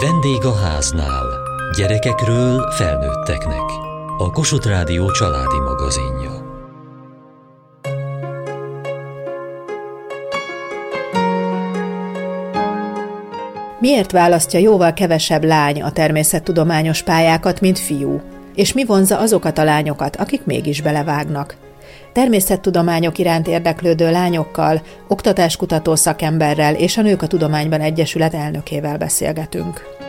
Vendég a háznál. Gyerekekről felnőtteknek. A Kossuth Rádió családi magazinja. Miért választja jóval kevesebb lány a természettudományos pályákat, mint fiú? És mi vonza azokat a lányokat, akik mégis belevágnak? Természettudományok iránt érdeklődő lányokkal, oktatáskutató szakemberrel és a Nők a Tudományban Egyesület elnökével beszélgetünk.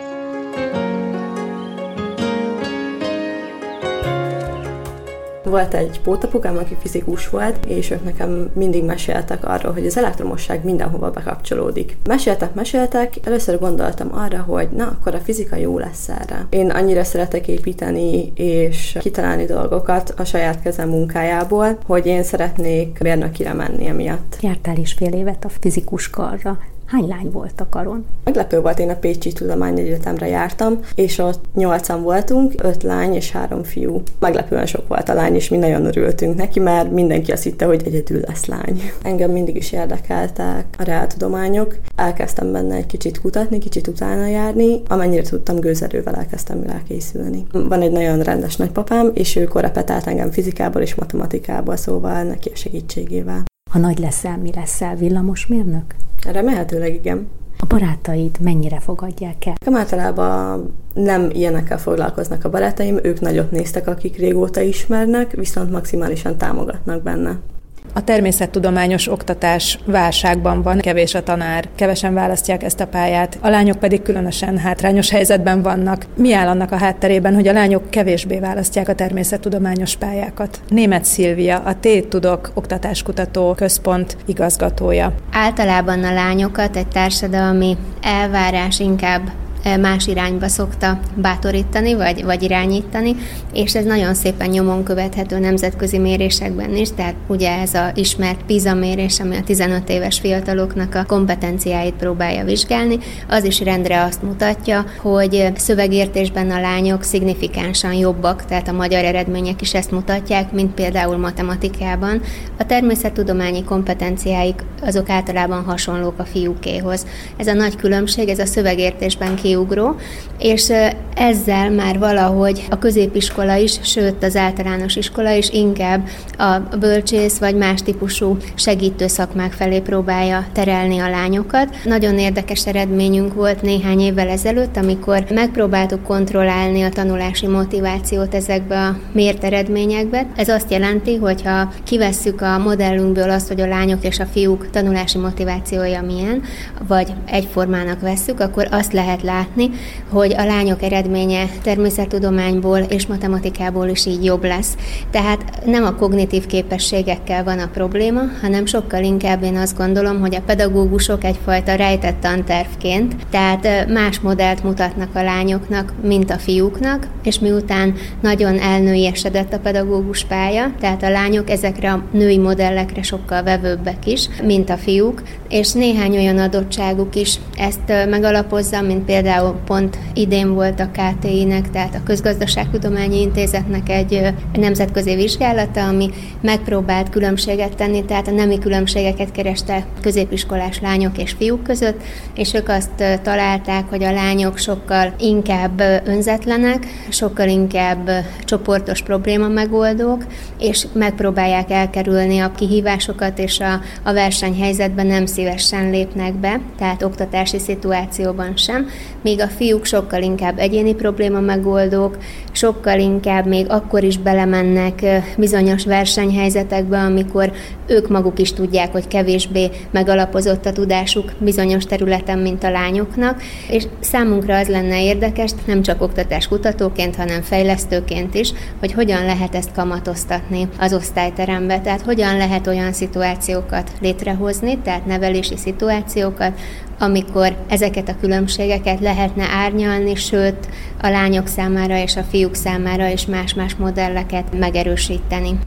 Volt egy pótapukám, aki fizikus volt, és ők nekem mindig meséltek arról, hogy az elektromosság mindenhova bekapcsolódik. Meséltek, meséltek, először gondoltam arra, hogy na, akkor a fizika jó lesz erre. Én annyira szeretek építeni és kitalálni dolgokat a saját kezem munkájából, hogy én szeretnék mérnökire menni emiatt. Jártál is fél évet a fizikus karra. Hány lány volt a karon? Meglepő volt, én a Pécsi Tudományegyetemre jártam, és ott nyolcan voltunk, öt lány és három fiú. Meglepően sok volt a lány, és mi nagyon örültünk neki, mert mindenki azt hitte, hogy egyedül lesz lány. Engem mindig is érdekeltek a reáltudományok. Elkezdtem benne egy kicsit kutatni, kicsit utána járni, amennyire tudtam, gőzerővel elkezdtem rá készülni. Van egy nagyon rendes nagypapám, és ő korepetált engem fizikából és matematikából, szóval neki a segítségével. Ha nagy leszel, mi leszel? Villamosmérnök? Remélhetőleg igen. A barátaid mennyire fogadják el? Általában nem ilyenekkel foglalkoznak a barátaim, ők nagyot néztek, akik régóta ismernek, viszont maximálisan támogatnak benne. A természettudományos oktatás válságban van, kevés a tanár, kevesen választják ezt a pályát, a lányok pedig különösen hátrányos helyzetben vannak. Mi áll annak a hátterében, hogy a lányok kevésbé választják a természettudományos pályákat? Német Szilvia, a T Tudok Oktatáskutató Központ igazgatója. Általában a lányokat egy társadalmi elvárás inkább más irányba szokta bátorítani, vagy, vagy irányítani, és ez nagyon szépen nyomon követhető nemzetközi mérésekben is, tehát ugye ez a ismert PISA mérés, ami a 15 éves fiataloknak a kompetenciáit próbálja vizsgálni, az is rendre azt mutatja, hogy szövegértésben a lányok szignifikánsan jobbak, tehát a magyar eredmények is ezt mutatják, mint például matematikában. A természettudományi kompetenciáik azok általában hasonlók a fiúkéhoz. Ez a nagy különbség, ez a szövegértésben ki kiugró, és ezzel már valahogy a középiskola is, sőt az általános iskola is inkább a bölcsész vagy más típusú segítő szakmák felé próbálja terelni a lányokat. Nagyon érdekes eredményünk volt néhány évvel ezelőtt, amikor megpróbáltuk kontrollálni a tanulási motivációt ezekbe a mért eredményekbe. Ez azt jelenti, hogy ha kivesszük a modellünkből azt, hogy a lányok és a fiúk tanulási motivációja milyen, vagy egyformának vesszük, akkor azt lehet látni, látni, hogy a lányok eredménye természettudományból és matematikából is így jobb lesz. Tehát nem a kognitív képességekkel van a probléma, hanem sokkal inkább én azt gondolom, hogy a pedagógusok egyfajta rejtett tantervként, tehát más modellt mutatnak a lányoknak, mint a fiúknak, és miután nagyon elnőiesedett a pedagógus pálya, tehát a lányok ezekre a női modellekre sokkal vevőbbek is, mint a fiúk, és néhány olyan adottságuk is ezt megalapozza, mint például Például pont idén volt a KTI-nek, tehát a Közgazdaságtudományi Intézetnek egy nemzetközi vizsgálata, ami megpróbált különbséget tenni, tehát a nemi különbségeket kereste középiskolás lányok és fiúk között, és ők azt találták, hogy a lányok sokkal inkább önzetlenek, sokkal inkább csoportos probléma megoldók, és megpróbálják elkerülni a kihívásokat, és a, a versenyhelyzetben nem szívesen lépnek be, tehát oktatási szituációban sem, míg a fiúk sokkal inkább egyéni probléma megoldók, sokkal inkább még akkor is belemennek bizonyos versenyhelyzetekbe, amikor ők maguk is tudják, hogy kevésbé megalapozott a tudásuk bizonyos területen, mint a lányoknak, és számunkra az lenne érdekes, nem csak oktatás kutatóként, hanem fejlesztőként is, hogy hogyan lehet ezt kamatoztatni az osztályterembe, tehát hogyan lehet olyan szituációkat létrehozni, tehát nevelési szituációkat, amikor ezeket a különbségeket lehetne árnyalni, sőt a lányok számára és a fiúk számára is más-más modelleket megerősíteni.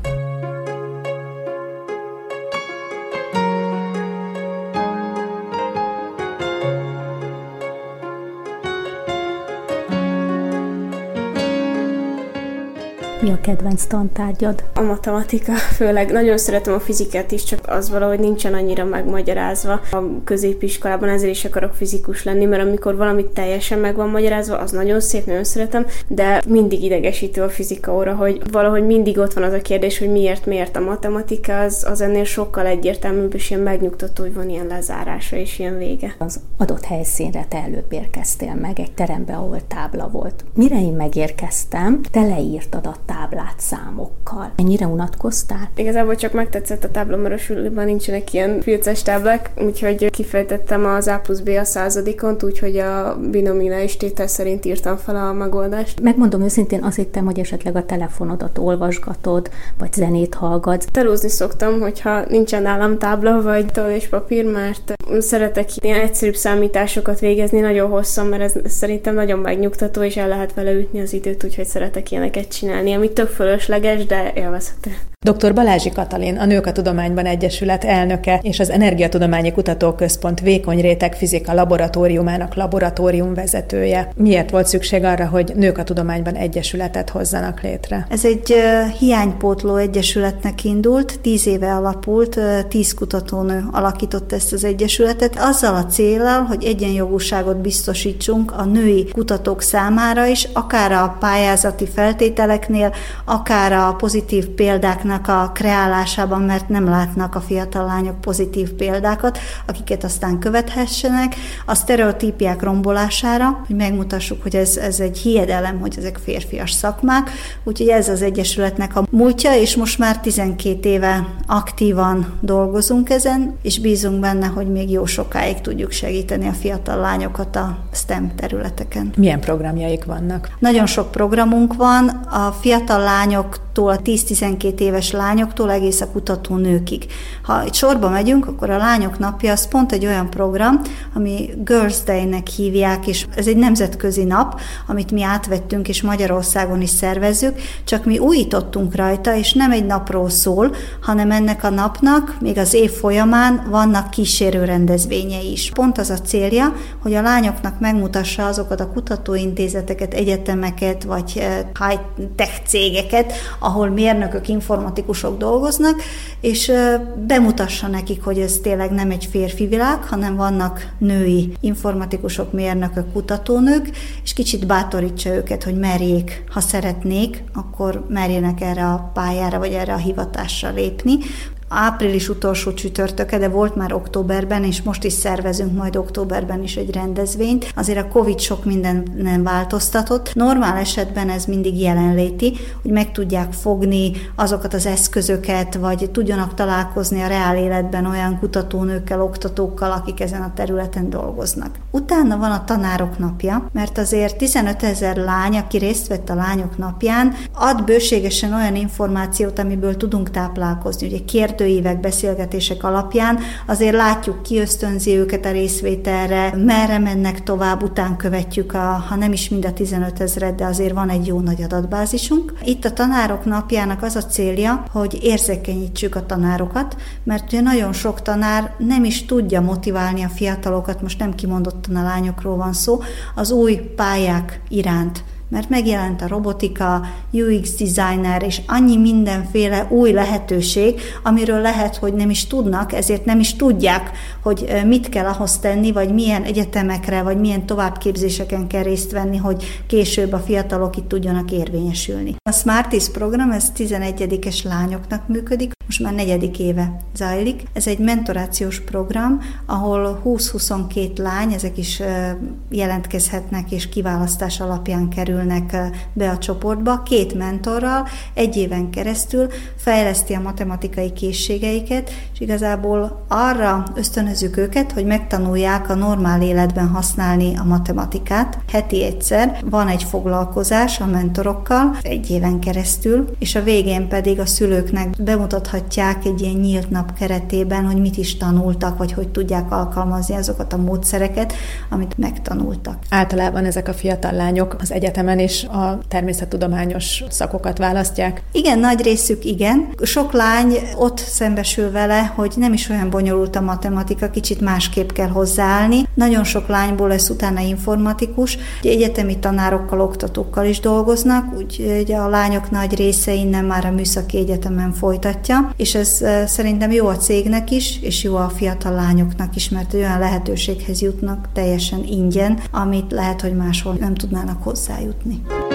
Mi a kedvenc tantárgyad? A matematika, főleg nagyon szeretem a fizikát is, csak az valahogy nincsen annyira megmagyarázva. A középiskolában ezért is akarok fizikus lenni, mert amikor valamit teljesen meg van magyarázva, az nagyon szép, nagyon szeretem, de mindig idegesítő a fizika óra, hogy valahogy mindig ott van az a kérdés, hogy miért, miért a matematika, az, az ennél sokkal egyértelműbb, és ilyen megnyugtató, hogy van ilyen lezárása és ilyen vége. Az adott helyszínre te előbb érkeztél meg, egy terembe, ahol tábla volt. Mire én megérkeztem, te leírtad a táblát számokkal. Ennyire unatkoztál? Igazából csak megtetszett a tábla, mert a suliban nincsenek ilyen filces táblák, úgyhogy kifejtettem az A plusz B a századikon, úgyhogy a binominális tétel szerint írtam fel a megoldást. Megmondom őszintén, azt hittem, hogy esetleg a telefonodat olvasgatod, vagy zenét hallgatsz. Telózni szoktam, hogyha nincsen nálam tábla, vagy toll és papír, mert szeretek ilyen egyszerűbb számításokat végezni nagyon hosszan, mert ez szerintem nagyon megnyugtató, és el lehet vele ütni az időt, úgyhogy szeretek ilyeneket csinálni, ami tök fölösleges, de élvezhető. Dr. Balázsi Katalin, a Nők a Tudományban Egyesület elnöke és az Energiatudományi Kutatóközpont Vékony Réteg Fizika Laboratóriumának laboratórium vezetője. Miért volt szükség arra, hogy Nők a Tudományban Egyesületet hozzanak létre? Ez egy hiánypótló egyesületnek indult, tíz éve alapult, tíz kutatónő alakított ezt az egyesületet, azzal a célral, hogy egyenjogúságot biztosítsunk a női kutatók számára is, akár a pályázati feltételeknél, akár a pozitív példáknak a kreálásában, mert nem látnak a fiatal lányok pozitív példákat, akiket aztán követhessenek, a sztereotípiák rombolására, hogy megmutassuk, hogy ez, ez egy hiedelem, hogy ezek férfias szakmák, úgyhogy ez az Egyesületnek a múltja, és most már 12 éve aktívan dolgozunk ezen, és bízunk benne, hogy még jó sokáig tudjuk segíteni a fiatal lányokat a STEM területeken. Milyen programjaik vannak? Nagyon sok programunk van, a fiatal lányoktól, a 10-12 éves lányoktól egész a kutató nőkig. Ha itt sorba megyünk, akkor a Lányok Napja az pont egy olyan program, ami Girls Day-nek hívják, és ez egy nemzetközi nap, amit mi átvettünk, és Magyarországon is szervezzük, csak mi újítottunk rajta, és nem egy napról szól, hanem ennek a napnak még az év folyamán vannak kísérő rendezvényei is. Pont az a célja, hogy a lányoknak megmutassa azokat a kutatóintézeteket, egyetemeket, vagy eh, high-tech cégeket, ahol mérnökök, informatikusok, informatikusok dolgoznak, és bemutassa nekik, hogy ez tényleg nem egy férfi világ, hanem vannak női informatikusok, mérnökök, kutatónők, és kicsit bátorítsa őket, hogy merjék, ha szeretnék, akkor merjenek erre a pályára, vagy erre a hivatásra lépni április utolsó csütörtöke, de volt már októberben, és most is szervezünk majd októberben is egy rendezvényt. Azért a Covid sok minden nem változtatott. Normál esetben ez mindig jelenléti, hogy meg tudják fogni azokat az eszközöket, vagy tudjanak találkozni a reál életben olyan kutatónőkkel, oktatókkal, akik ezen a területen dolgoznak. Utána van a tanárok napja, mert azért 15 ezer lány, aki részt vett a lányok napján, ad bőségesen olyan információt, amiből tudunk táplálkozni. Ugye kérd kérdőívek, beszélgetések alapján azért látjuk, ki ösztönzi őket a részvételre, merre mennek tovább, után követjük, a, ha nem is mind a 15 ezeret, de azért van egy jó nagy adatbázisunk. Itt a tanárok napjának az a célja, hogy érzékenyítsük a tanárokat, mert ugye nagyon sok tanár nem is tudja motiválni a fiatalokat, most nem kimondottan a lányokról van szó, az új pályák iránt mert megjelent a robotika, UX designer, és annyi mindenféle új lehetőség, amiről lehet, hogy nem is tudnak, ezért nem is tudják, hogy mit kell ahhoz tenni, vagy milyen egyetemekre, vagy milyen továbbképzéseken kell részt venni, hogy később a fiatalok itt tudjanak érvényesülni. A Smarties program, ez 11-es lányoknak működik, most már negyedik éve zajlik. Ez egy mentorációs program, ahol 20-22 lány, ezek is jelentkezhetnek és kiválasztás alapján kerülnek be a csoportba, két mentorral egy éven keresztül fejleszti a matematikai készségeiket, és igazából arra ösztönözzük őket, hogy megtanulják a normál életben használni a matematikát. Heti egyszer van egy foglalkozás a mentorokkal egy éven keresztül, és a végén pedig a szülőknek bemutathatják egy ilyen nyílt nap keretében, hogy mit is tanultak, vagy hogy tudják alkalmazni azokat a módszereket, amit megtanultak. Általában ezek a fiatal lányok az egyetemen is a természettudományos szakokat választják? Igen, nagy részük igen. Sok lány ott szembesül vele, hogy nem is olyan bonyolult a matematika, kicsit másképp kell hozzáállni. Nagyon sok lányból lesz utána informatikus, egyetemi tanárokkal, oktatókkal is dolgoznak, úgyhogy a lányok nagy része innen már a műszaki egyetemen folytatja, és ez szerintem jó a cégnek is, és jó a fiatal lányoknak is, mert olyan lehetőséghez jutnak teljesen ingyen, amit lehet, hogy máshol nem tudnának hozzájutni. 你。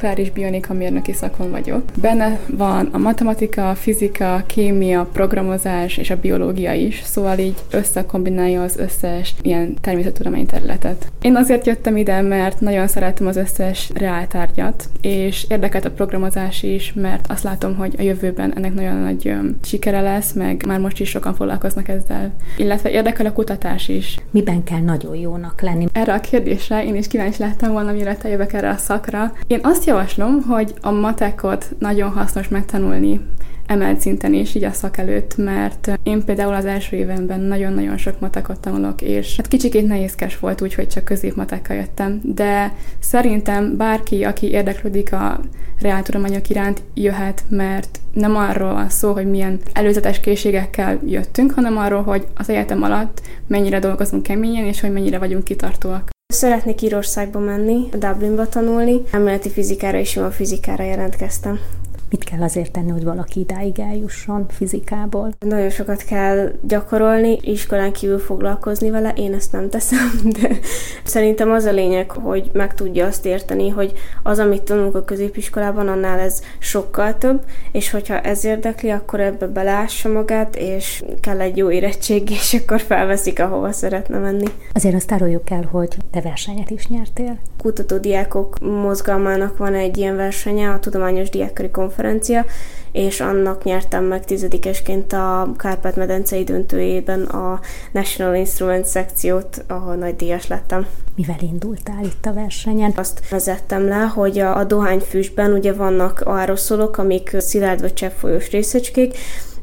Molekuláris bionika mérnöki szakon vagyok. Benne van a matematika, a fizika, kémia, programozás és a biológia is, szóval így összekombinálja az összes ilyen természettudomány területet. Én azért jöttem ide, mert nagyon szeretem az összes reáltárgyat, és érdekelt a programozás is, mert azt látom, hogy a jövőben ennek nagyon nagy sikere lesz, meg már most is sokan foglalkoznak ezzel. Illetve érdekel a kutatás is. Miben kell nagyon jónak lenni? Erre a kérdésre én is kíváncsi lettem volna, mire te jövök erre a szakra. Én azt javaslom, hogy a matekot nagyon hasznos megtanulni emelt szinten is, így a szak előtt, mert én például az első évenben nagyon-nagyon sok matekot tanulok, és hát kicsikét nehézkes volt úgy, hogy csak középmatekkal jöttem, de szerintem bárki, aki érdeklődik a reáltudományok iránt, jöhet, mert nem arról van szó, hogy milyen előzetes készségekkel jöttünk, hanem arról, hogy az egyetem alatt mennyire dolgozunk keményen, és hogy mennyire vagyunk kitartóak. Szeretnék Írországba menni, Dublinba tanulni, elméleti fizikára és a fizikára jelentkeztem. Mit kell azért tenni, hogy valaki idáig eljusson fizikából? Nagyon sokat kell gyakorolni, iskolán kívül foglalkozni vele, én ezt nem teszem, de szerintem az a lényeg, hogy meg tudja azt érteni, hogy az, amit tanulunk a középiskolában, annál ez sokkal több, és hogyha ez érdekli, akkor ebbe belássa magát, és kell egy jó érettség, és akkor felveszik, ahova szeretne menni. Azért azt áruljuk el, hogy te versenyet is nyertél. Kutatódiákok mozgalmának van egy ilyen versenye, a Tudományos Diákkari Konferencia, konferencia, és annak nyertem meg tizedikesként a Kárpát-medencei döntőjében a National Instrument szekciót, ahol nagy díjas lettem. Mivel indultál itt a versenyen? Azt vezettem le, hogy a, a dohányfüstben ugye vannak aeroszolok, amik szilárd vagy cseppfolyós részecskék,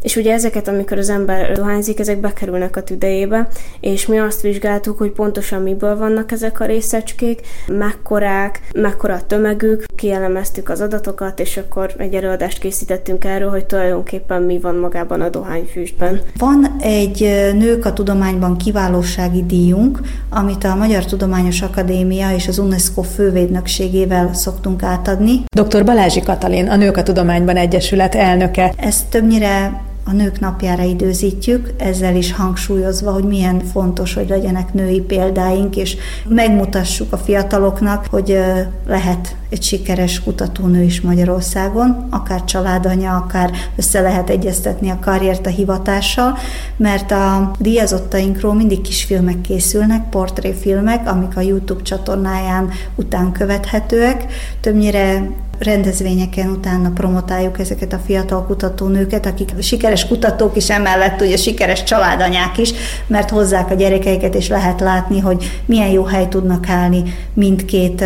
és ugye ezeket, amikor az ember dohányzik, ezek bekerülnek a tüdejébe, és mi azt vizsgáltuk, hogy pontosan miből vannak ezek a részecskék, mekkorák, mekkora a tömegük, kielemeztük az adatokat, és akkor egy előadást készítettünk erről, hogy tulajdonképpen mi van magában a dohányfüstben. Van egy Nők a Tudományban kiválósági díjunk, amit a Magyar Tudományos Akadémia és az UNESCO fővédnökségével szoktunk átadni. Dr. Balázsi Katalin, a Nők a Tudományban Egyesület elnöke. Ez többnyire a nők napjára időzítjük, ezzel is hangsúlyozva, hogy milyen fontos, hogy legyenek női példáink, és megmutassuk a fiataloknak, hogy lehet egy sikeres kutatónő is Magyarországon, akár családanya, akár össze lehet egyeztetni a karriert a hivatással, mert a díjazottainkról mindig kisfilmek készülnek, portréfilmek, amik a YouTube csatornáján után követhetőek. Többnyire rendezvényeken utána promotáljuk ezeket a fiatal kutatónőket, akik sikeres kutatók is, emellett ugye sikeres családanyák is, mert hozzák a gyerekeiket, és lehet látni, hogy milyen jó hely tudnak állni mindkét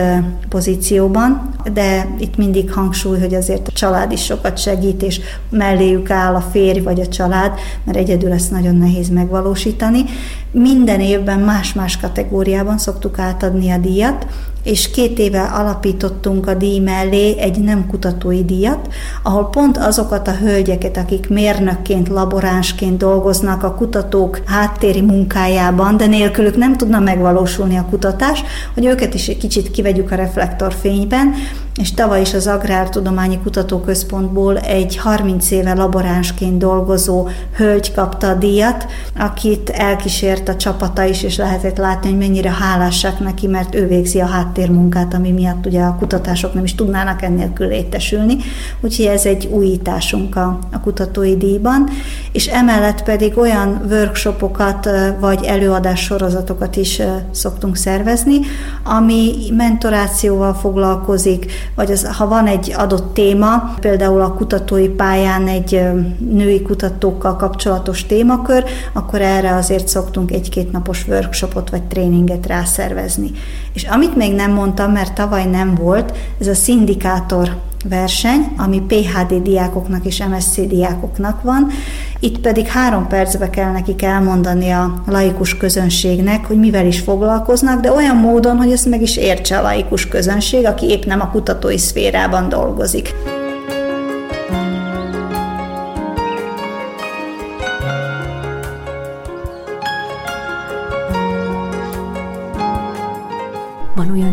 pozícióban, de itt mindig hangsúly, hogy azért a család is sokat segít, és melléjük áll a férj vagy a család, mert egyedül ezt nagyon nehéz megvalósítani. Minden évben más-más kategóriában szoktuk átadni a díjat, és két éve alapítottunk a díj mellé egy nem kutatói díjat, ahol pont azokat a hölgyeket, akik mérnökként, laboránsként dolgoznak a kutatók háttéri munkájában, de nélkülük nem tudna megvalósulni a kutatás, hogy őket is egy kicsit kivegyük a reflektorfényben, és tavaly is az Agrártudományi Kutatóközpontból egy 30 éve laboránsként dolgozó hölgy kapta a díjat, akit elkísért a csapata is, és lehetett látni, hogy mennyire hálásak neki, mert ő végzi a háttérmunkát, ami miatt ugye a kutatások nem is tudnának ennélkül létesülni. Úgyhogy ez egy újításunk a, a kutatói díjban, és emellett pedig olyan workshopokat vagy előadás sorozatokat is szoktunk szervezni, ami mentorációval foglalkozik, vagy az, ha van egy adott téma, például a kutatói pályán egy női kutatókkal kapcsolatos témakör, akkor erre azért szoktunk egy-két napos workshopot vagy tréninget rászervezni. És amit még nem mondtam, mert tavaly nem volt, ez a szindikátor verseny, ami PHD diákoknak és MSC diákoknak van. Itt pedig három percbe kell nekik elmondani a laikus közönségnek, hogy mivel is foglalkoznak, de olyan módon, hogy ezt meg is értse a laikus közönség, aki épp nem a kutatói szférában dolgozik.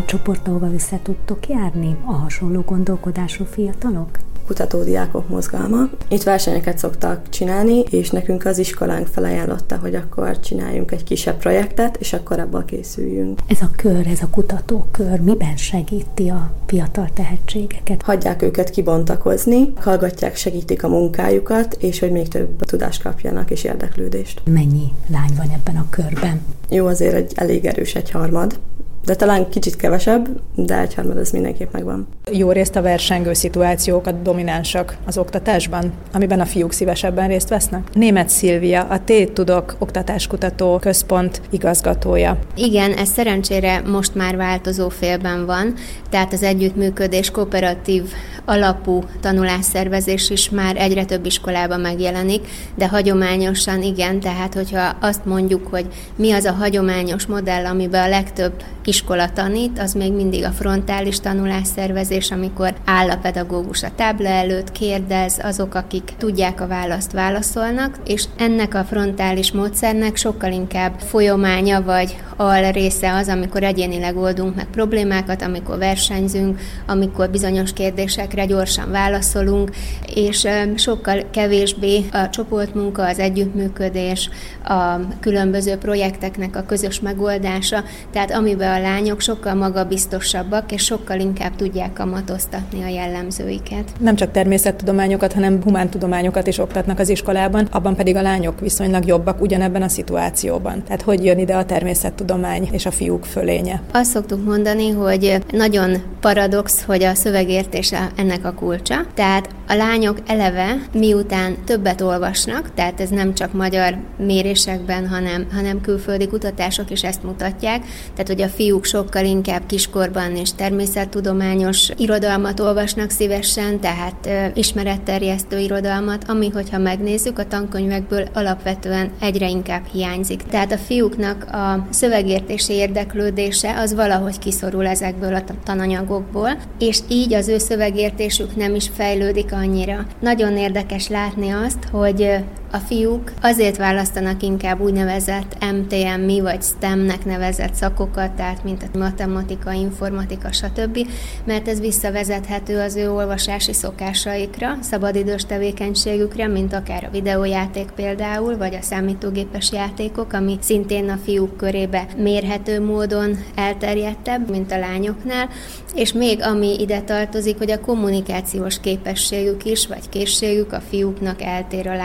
Van olyan csoport, ahova össze tudtok járni a hasonló gondolkodású fiatalok? kutatódiákok mozgalma. Itt versenyeket szoktak csinálni, és nekünk az iskolánk felajánlotta, hogy akkor csináljunk egy kisebb projektet, és akkor abból készüljünk. Ez a kör, ez a kutatókör miben segíti a fiatal tehetségeket? Hagyják őket kibontakozni, hallgatják, segítik a munkájukat, és hogy még több tudást kapjanak és érdeklődést. Mennyi lány van ebben a körben? Jó, azért egy elég erős egy harmad, de talán kicsit kevesebb, de egyharmad ez mindenképp megvan. Jó részt a versengő szituációkat dominánsak az oktatásban, amiben a fiúk szívesebben részt vesznek. Német Szilvia, a Tét Tudok Oktatáskutató Központ igazgatója. Igen, ez szerencsére most már változó félben van, tehát az együttműködés kooperatív alapú tanulásszervezés is már egyre több iskolában megjelenik, de hagyományosan igen, tehát hogyha azt mondjuk, hogy mi az a hagyományos modell, amiben a legtöbb iskola tanít, az még mindig a frontális tanulásszervezés, amikor áll a pedagógus a tábla előtt, kérdez, azok, akik tudják a választ, válaszolnak, és ennek a frontális módszernek sokkal inkább folyamánya vagy al része az, amikor egyénileg oldunk meg problémákat, amikor versenyzünk, amikor bizonyos kérdésekre gyorsan válaszolunk, és sokkal kevésbé a csoportmunka, az együttműködés, a különböző projekteknek a közös megoldása, tehát amiben a lányok sokkal magabiztosabbak, és sokkal inkább tudják kamatoztatni a jellemzőiket. Nem csak természettudományokat, hanem humántudományokat is oktatnak az iskolában, abban pedig a lányok viszonylag jobbak ugyanebben a szituációban. Tehát hogy jön ide a természettudomány és a fiúk fölénye? Azt szoktuk mondani, hogy nagyon paradox, hogy a szövegértése ennek a kulcsa. Tehát a lányok eleve, miután többet olvasnak, tehát ez nem csak magyar mérésekben, hanem, hanem külföldi kutatások is ezt mutatják, tehát hogy a fiúk sokkal inkább kiskorban és természettudományos irodalmat olvasnak szívesen, tehát ismeretterjesztő irodalmat, ami, hogyha megnézzük, a tankönyvekből alapvetően egyre inkább hiányzik. Tehát a fiúknak a szövegértési érdeklődése az valahogy kiszorul ezekből a tananyagokból, és így az ő szövegértésük nem is fejlődik annyira. Nagyon érdekes látni azt, hogy a fiúk azért választanak inkább úgynevezett MTMI vagy STEM-nek nevezett szakokat, tehát mint a matematika, informatika, stb., mert ez visszavezethető az ő olvasási szokásaikra, szabadidős tevékenységükre, mint akár a videójáték például, vagy a számítógépes játékok, ami szintén a fiúk körébe mérhető módon elterjedtebb, mint a lányoknál, és még ami ide tartozik, hogy a kommunikációs képességük is, vagy készségük a fiúknak eltér a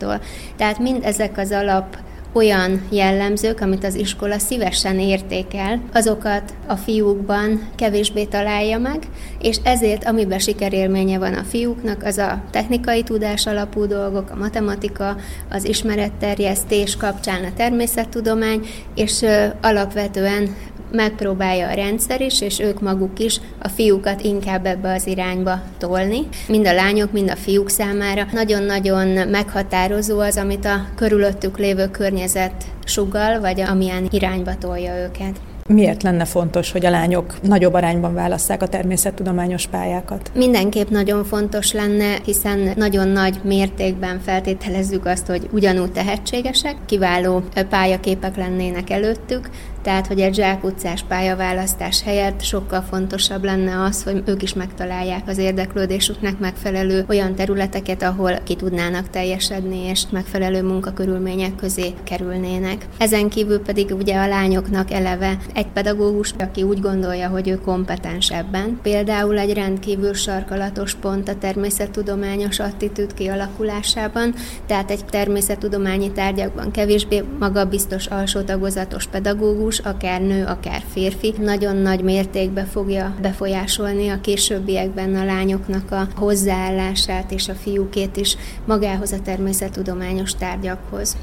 lányokétól. Tehát mind ezek az alap olyan jellemzők, amit az iskola szívesen értékel, azokat a fiúkban kevésbé találja meg, és ezért amiben sikerélménye van a fiúknak, az a technikai tudás alapú dolgok, a matematika, az ismeretterjesztés kapcsán a természettudomány, és alapvetően megpróbálja a rendszer is, és ők maguk is a fiúkat inkább ebbe az irányba tolni. Mind a lányok, mind a fiúk számára nagyon-nagyon meghatározó az, amit a körülöttük lévő környezet sugal, vagy amilyen irányba tolja őket. Miért lenne fontos, hogy a lányok nagyobb arányban válasszák a természettudományos pályákat? Mindenképp nagyon fontos lenne, hiszen nagyon nagy mértékben feltételezzük azt, hogy ugyanúgy tehetségesek, kiváló pályaképek lennének előttük, tehát, hogy egy zsákutcás pályaválasztás helyett sokkal fontosabb lenne az, hogy ők is megtalálják az érdeklődésüknek megfelelő olyan területeket, ahol ki tudnának teljesedni, és megfelelő munkakörülmények közé kerülnének. Ezen kívül pedig ugye a lányoknak eleve egy pedagógus, aki úgy gondolja, hogy ő kompetens ebben. Például egy rendkívül sarkalatos pont a természettudományos attitűd kialakulásában, tehát egy természettudományi tárgyakban kevésbé magabiztos alsó tagozatos pedagógus, pedagógus, akár nő, akár férfi, nagyon nagy mértékben fogja befolyásolni a későbbiekben a lányoknak a hozzáállását és a fiúkét is magához a természettudományos tárgyakhoz.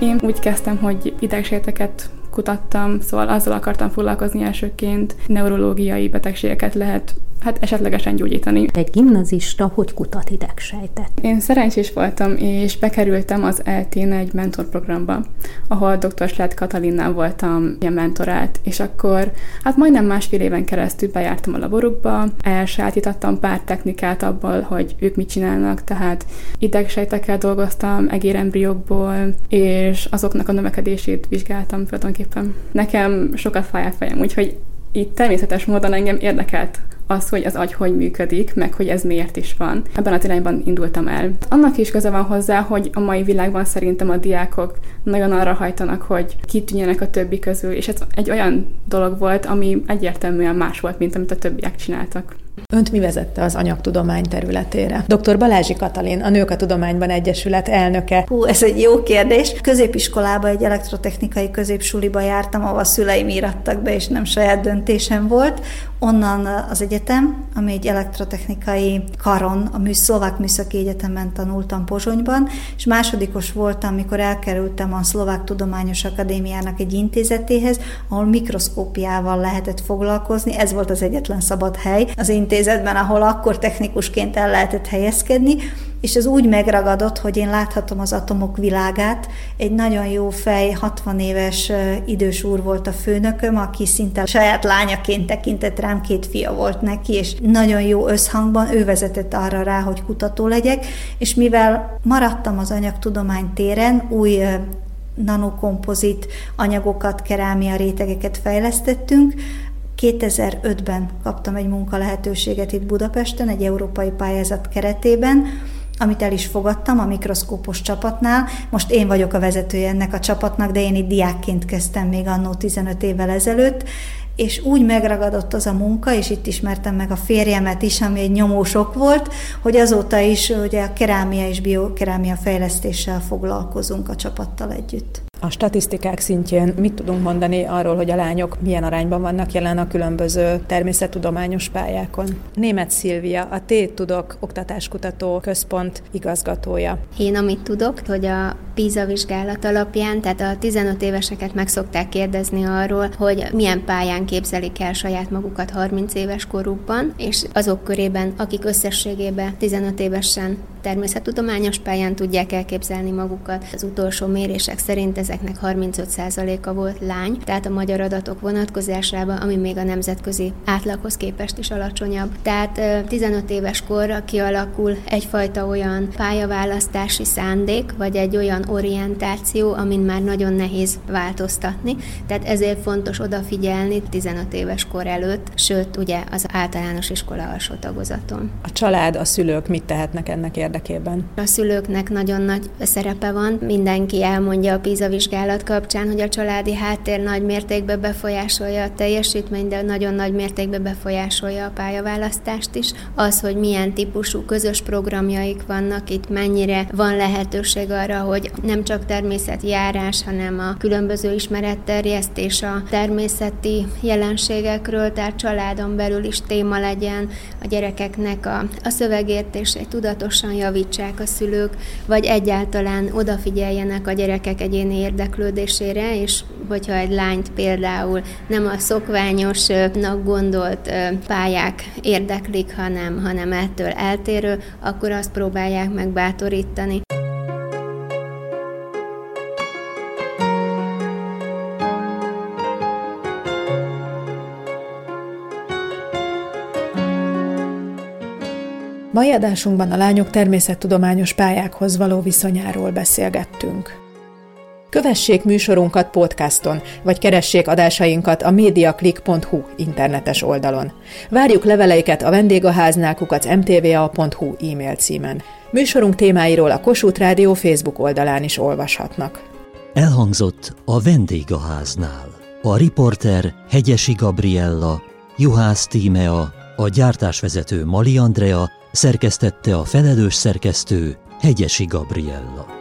Én úgy kezdtem, hogy idegsejteket kutattam, szóval azzal akartam foglalkozni elsőként, neurológiai betegségeket lehet hát esetlegesen gyógyítani. Egy gimnazista hogy kutat idegsejtet? Én szerencsés voltam, és bekerültem az eltén egy mentorprogramba, ahol dr. Sled Katalinnál voltam ilyen mentorált, és akkor hát majdnem másfél éven keresztül bejártam a laborukba, elsajátítottam pár technikát abból, hogy ők mit csinálnak, tehát idegsejtekkel dolgoztam, egérembriókból, és azoknak a növekedését vizsgáltam tulajdonképpen. Nekem sokat fáj a fejem, úgyhogy itt természetes módon engem érdekelt az, hogy az agy hogy működik, meg hogy ez miért is van. Ebben a irányban indultam el. Annak is köze van hozzá, hogy a mai világban szerintem a diákok nagyon arra hajtanak, hogy kitűnjenek a többi közül, és ez egy olyan dolog volt, ami egyértelműen más volt, mint amit a többiek csináltak. Önt mi vezette az anyagtudomány területére? Dr. Balázsi Katalin, a Nők a Tudományban Egyesület elnöke. Hú, ez egy jó kérdés. Középiskolába, egy elektrotechnikai középsuliba jártam, ahol a szüleim írattak be, és nem saját döntésem volt. Onnan az egyetem, ami egy elektrotechnikai karon, a műsz, Szlovák Műszaki Egyetemen tanultam Pozsonyban, és másodikos voltam, amikor elkerültem a Szlovák Tudományos Akadémiának egy intézetéhez, ahol mikroszkópiával lehetett foglalkozni. Ez volt az egyetlen szabad hely az intézetben, ahol akkor technikusként el lehetett helyezkedni, és ez úgy megragadott, hogy én láthatom az atomok világát. Egy nagyon jó fej, 60 éves idős úr volt a főnököm, aki szinte saját lányaként tekintett rám, két fia volt neki, és nagyon jó összhangban ő vezetett arra rá, hogy kutató legyek, és mivel maradtam az anyagtudomány téren, új nanokompozit anyagokat, kerámia rétegeket fejlesztettünk, 2005-ben kaptam egy munkalehetőséget itt Budapesten, egy európai pályázat keretében, amit el is fogadtam a mikroszkópos csapatnál. Most én vagyok a vezetője ennek a csapatnak, de én itt diákként kezdtem még annó 15 évvel ezelőtt, és úgy megragadott az a munka, és itt ismertem meg a férjemet is, ami egy nyomósok volt, hogy azóta is ugye a kerámia és biokerámia fejlesztéssel foglalkozunk a csapattal együtt. A statisztikák szintjén mit tudunk mondani arról, hogy a lányok milyen arányban vannak jelen a különböző természettudományos pályákon? Német Szilvia, a T Tudok Oktatáskutató Központ igazgatója. Én amit tudok, hogy a PISA vizsgálat alapján, tehát a 15 éveseket meg szokták kérdezni arról, hogy milyen pályán képzelik el saját magukat 30 éves korukban, és azok körében, akik összességében 15 évesen természettudományos pályán tudják elképzelni magukat. Az utolsó mérések szerint ezeknek 35%-a volt lány, tehát a magyar adatok vonatkozásában, ami még a nemzetközi átlaghoz képest is alacsonyabb. Tehát 15 éves korra kialakul egyfajta olyan pályaválasztási szándék, vagy egy olyan orientáció, amin már nagyon nehéz változtatni. Tehát ezért fontos odafigyelni 15 éves kor előtt, sőt, ugye az általános iskola alsó tagozaton. A család, a szülők mit tehetnek ennek érdekében? A szülőknek nagyon nagy szerepe van. Mindenki elmondja a PISA vizsgálat kapcsán, hogy a családi háttér nagy mértékben befolyásolja a teljesítményt, de nagyon nagy mértékben befolyásolja a pályaválasztást is. Az, hogy milyen típusú közös programjaik vannak, itt mennyire van lehetőség arra, hogy nem csak természetjárás, hanem a különböző ismeretterjesztés a természeti jelenségekről, tehát családon belül is téma legyen, a gyerekeknek a, a szövegértését tudatosan javítsák a szülők, vagy egyáltalán odafigyeljenek a gyerekek egyéni érdeklődésére, és hogyha egy lányt például nem a szokványosnak gondolt pályák érdeklik, hanem, hanem ettől eltérő, akkor azt próbálják meg bátorítani. Mai adásunkban a lányok természettudományos pályákhoz való viszonyáról beszélgettünk. Kövessék műsorunkat podcaston, vagy keressék adásainkat a mediaclick.hu internetes oldalon. Várjuk leveleiket a vendégháznál kukac mtva.hu e-mail címen. Műsorunk témáiról a Kossuth Rádió Facebook oldalán is olvashatnak. Elhangzott a vendégháznál. A riporter Hegyesi Gabriella, Juhász Tímea, A gyártásvezető Mali Andrea, szerkesztette a felelős szerkesztő Hegyesi Gabriella.